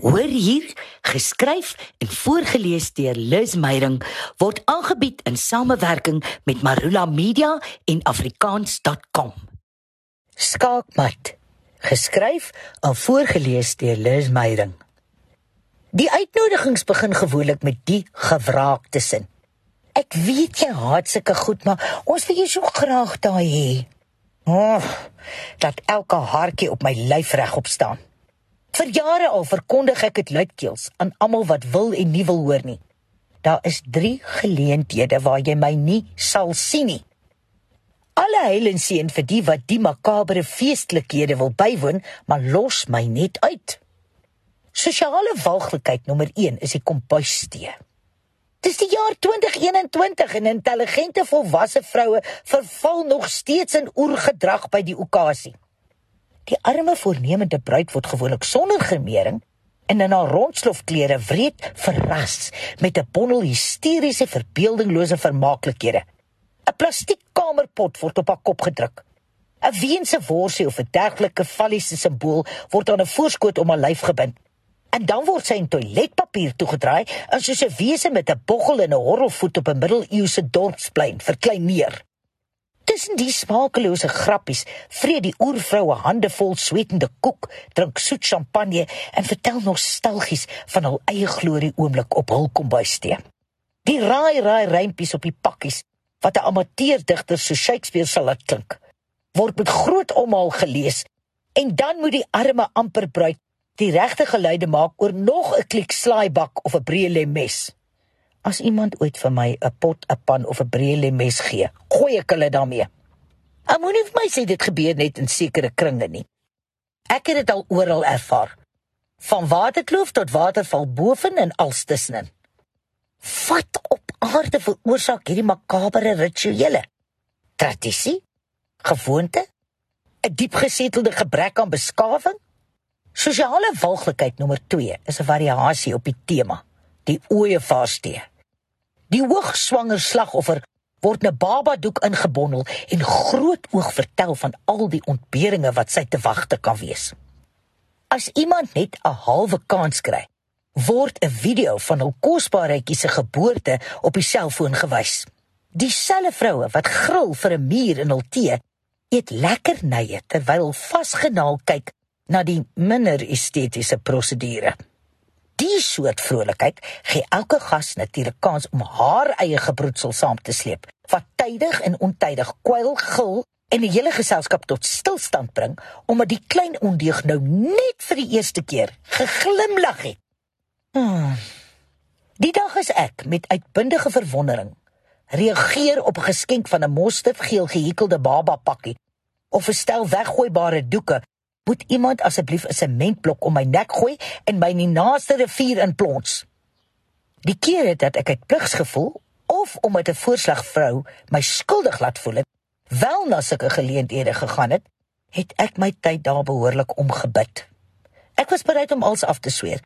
Hoor hier, geskryf en voorgeles deur Liz Meyering word aangebied in samewerking met Marula Media en afrikaans.com. Skaakmat, geskryf en voorgeles deur Liz Meyering. Die uitnodigings begin gewoonlik met die gewraakte sin. Ek weet jy haat sulke goed, maar ons wil jou so graag daai hê. Oh, dat elke haartjie op my lyf regop staan. Vir jare al verkondig ek dit luidkeels aan almal wat wil en nie wil hoor nie. Daar is 3 geleenthede waar jy my nie sal sien nie. Alle heil en seën vir die wat die makabere feestelikhede wil bywoon, maar los my net uit. Sosiale walglikheid nommer 1 is die kompuistee. Dis die jaar 2021 en intelligente volwasse vroue verval nog steeds in oergedrag by die okasie. Die arme voornemende bruid word gewoonlik sonder gremering en in haar rondslofklere wreed verras met 'n bondel hysteriese verbeeldinglose vermaaklikhede. 'n Plastiek kamerpot word op haar kop gedruk. 'n Weense worsie of 'n dergelike falliese simbool word aan 'n voorskoot om haar lyf gebind. En dan word sy in toiletpapier toegedraai en soos 'n wese met 'n boggel en 'n horrelvoet op 'n middeleeuse dorpsplein verklein neer. Tussen die smaakelose grappies vreet die oervroue hande vol swetende koek, drink soet champagne en vertel nostalgies van hul eie glorie oomblik op hul kombuistee. Die raai raai rympies op die pakkies wat 'n amateurdigter so Shakespeare sal laat klink, word met groot omhaal gelees en dan moet die arme amper bruid die regte geluide maak oor nog 'n klik slaaibak of 'n breë mes. As iemand ooit vir my 'n pot, 'n pan of 'n breë mes gee, gooi ek hulle daarmee. Ek moenie vir my sê dit gebeur net in sekere kringe nie. Ek het dit al oral ervaar. Van waterkloof tot waterval boven en als tussenin. Wat op aarde veroorsaak hierdie makabere rituele? Tradisie? Gewoonte? 'n Diepgesettelde gebrek aan beskawing? Sosiale walglikheid nommer 2 is 'n variasie op die tema, die ooievaarsdee. Die hoogswanger slagoffer word 'n babadoek ingebondel en groot oog vertel van al die ontberinge wat sy te wagte kan wees. As iemand net 'n halwe kans kry, word 'n video van hul kosbaarheidjie se geboorte op die selfoon gewys. Dieselfde vroue wat gril vir 'n muur in hul tee, eet lekkernye terwyl hulle vasgenaal kyk na die minder estetiese prosedure. Die soort vrolikheid gee elke gas natuurlik kans om haar eie gebroedsel saam te sleep, wat tydig en ontydig kwyl, gil en die hele geselskap tot stilstand bring omdat die klein ondeug nou net vir die eerste keer geglimlag het. Hmm. Die dag is ek met uitbundige verwondering reageer op 'n geskenk van 'n mosterdgeel gehekelde baba pakkie of 'n stel weggooibare doeke moet iemand asseblief 'n sementblok om my nek gooi en my in die naaste rivier inplons. Die kere dat ek uit pligsgevoel of omdat 'n voorslagvrou my skuldig laat voel het, wel na sulke geleenthede gegaan het, het ek my tyd daar behoorlik omgebid. Ek was bereid om alles af te sweer.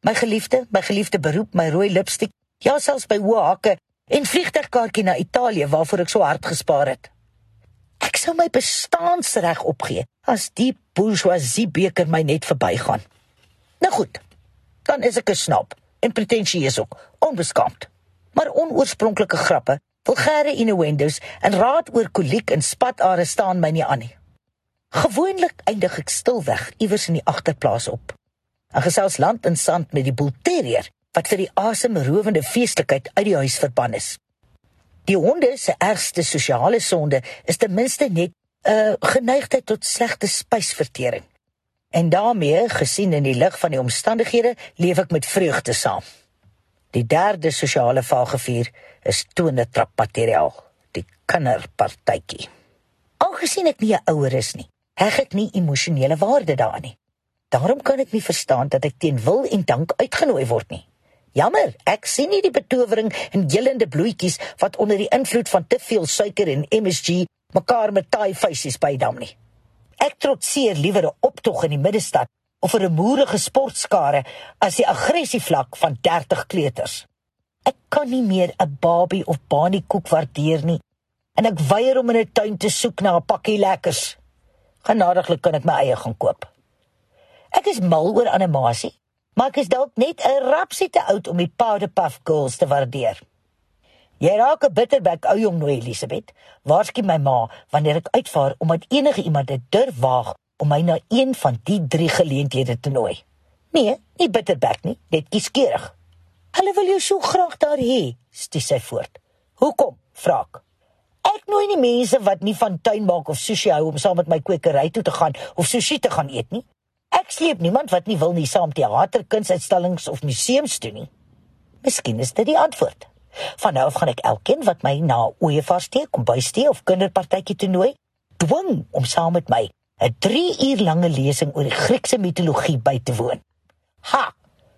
My geliefde, my geliefde beroep, my rooi lipstik, ja selfs by hoë hakke en vliegtuigkaartjie na Italië waarvoor ek so hard gespaar het. Ek sou my bestaansreg opgee as die bourgeoisie beker my net verbygaan. Nou goed. Dan is ek 'n snap en pretensieus ook, onbeskaamd. Maar onoorspronklike grappe, vulgêre innuendos en raad oor koliek en spatare staan my nie aan nie. Gewoonlik eindig ek stilweg iewers in die agterplaas op. 'n Gesels land en sand met die bulterier wat vir die asemrowende feestelikheid uit die huis verban is. Die honde se ergste sosiale sonde is ten minste net 'n uh, geneigtheid tot slegte spysvertering. En daarmee, gesien in die lig van die omstandighede, leef ek met vreugde saam. Die derde sosiale vagevuur is tone trap materiaal, die kinderpartytjie. Algesien ek nie 'n ouer is nie, heg ek nie emosionele waarde daaraan nie. Daarom kan ek nie verstaan dat ek teen wil en dank uitgenooi word nie. Jammer, ek sien nie die betowering in gillende bloetjies wat onder die invloed van te veel suiker en MSG mekaar met taai feesies bydam nie. Ek trotseer liewer 'n optog in die middestad of 'n moerige sportskare as die aggressievlak van 30 kleuters. Ek kan nie meer 'n babie of bani koek waardeer nie en ek weier om in 'n tuin te soek na 'n pakkie lekkers. Genadiglik kan ek my eie gaan koop. Ek is mal oor animasie maar ek is dalk net 'n rapsie te oud om die Powderpuff Girls te waardeer. Jy raak 'n bitterbek ou jong nou Elisabeth. Waarskynlik my ma wanneer ek uitvaar omdat enige iemand dit durf waag om my na een van die drie geleenthede te nooi. Nee, nie bitterbek nie, net kieskeurig. Hulle wil jou so graag daar hê, sties sy voort. Hoekom? vra ek. Ek nooi nie mense wat nie van tuin maak of sushi hou om saam met my kwekery toe te gaan of sushi te gaan eet nie. Ek sleep niemand wat nie wil nie saam teater, kunsuitstallings of museums toe nie. Miskien is dit die antwoord. Van nou af gaan ek elkeen wat my na ooevaarstee, kombuistee of kinderpartytjie toe nooi, dwing om saam met my 'n 3 uur lange lesing oor die Griekse mitologie by te woon. Ha!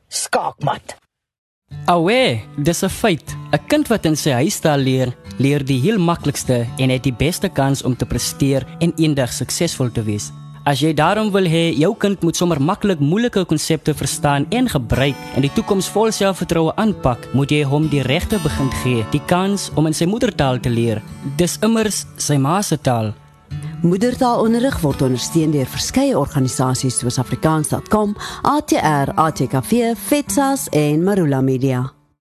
Skaakmat. Awe, dis 'n feit. 'n Kind wat in sy huistaal leer, leer die heel maklikste en het die beste kans om te presteer en eendag suksesvol te wees. As jy daarom wil hê jou kind moet sommer maklik moeilike konsepte verstaan en gebruik en die toekoms vol selfvertroue aanpak, moet jy hom die regte begin gee, die kans om in sy moedertaal te leer. Dis immers sy ma se taal. Moedertaalonderrig word ondersteun deur verskeie organisasies soos Afrikaans.com, ATR, ATKV, FETSAS en Marula Media.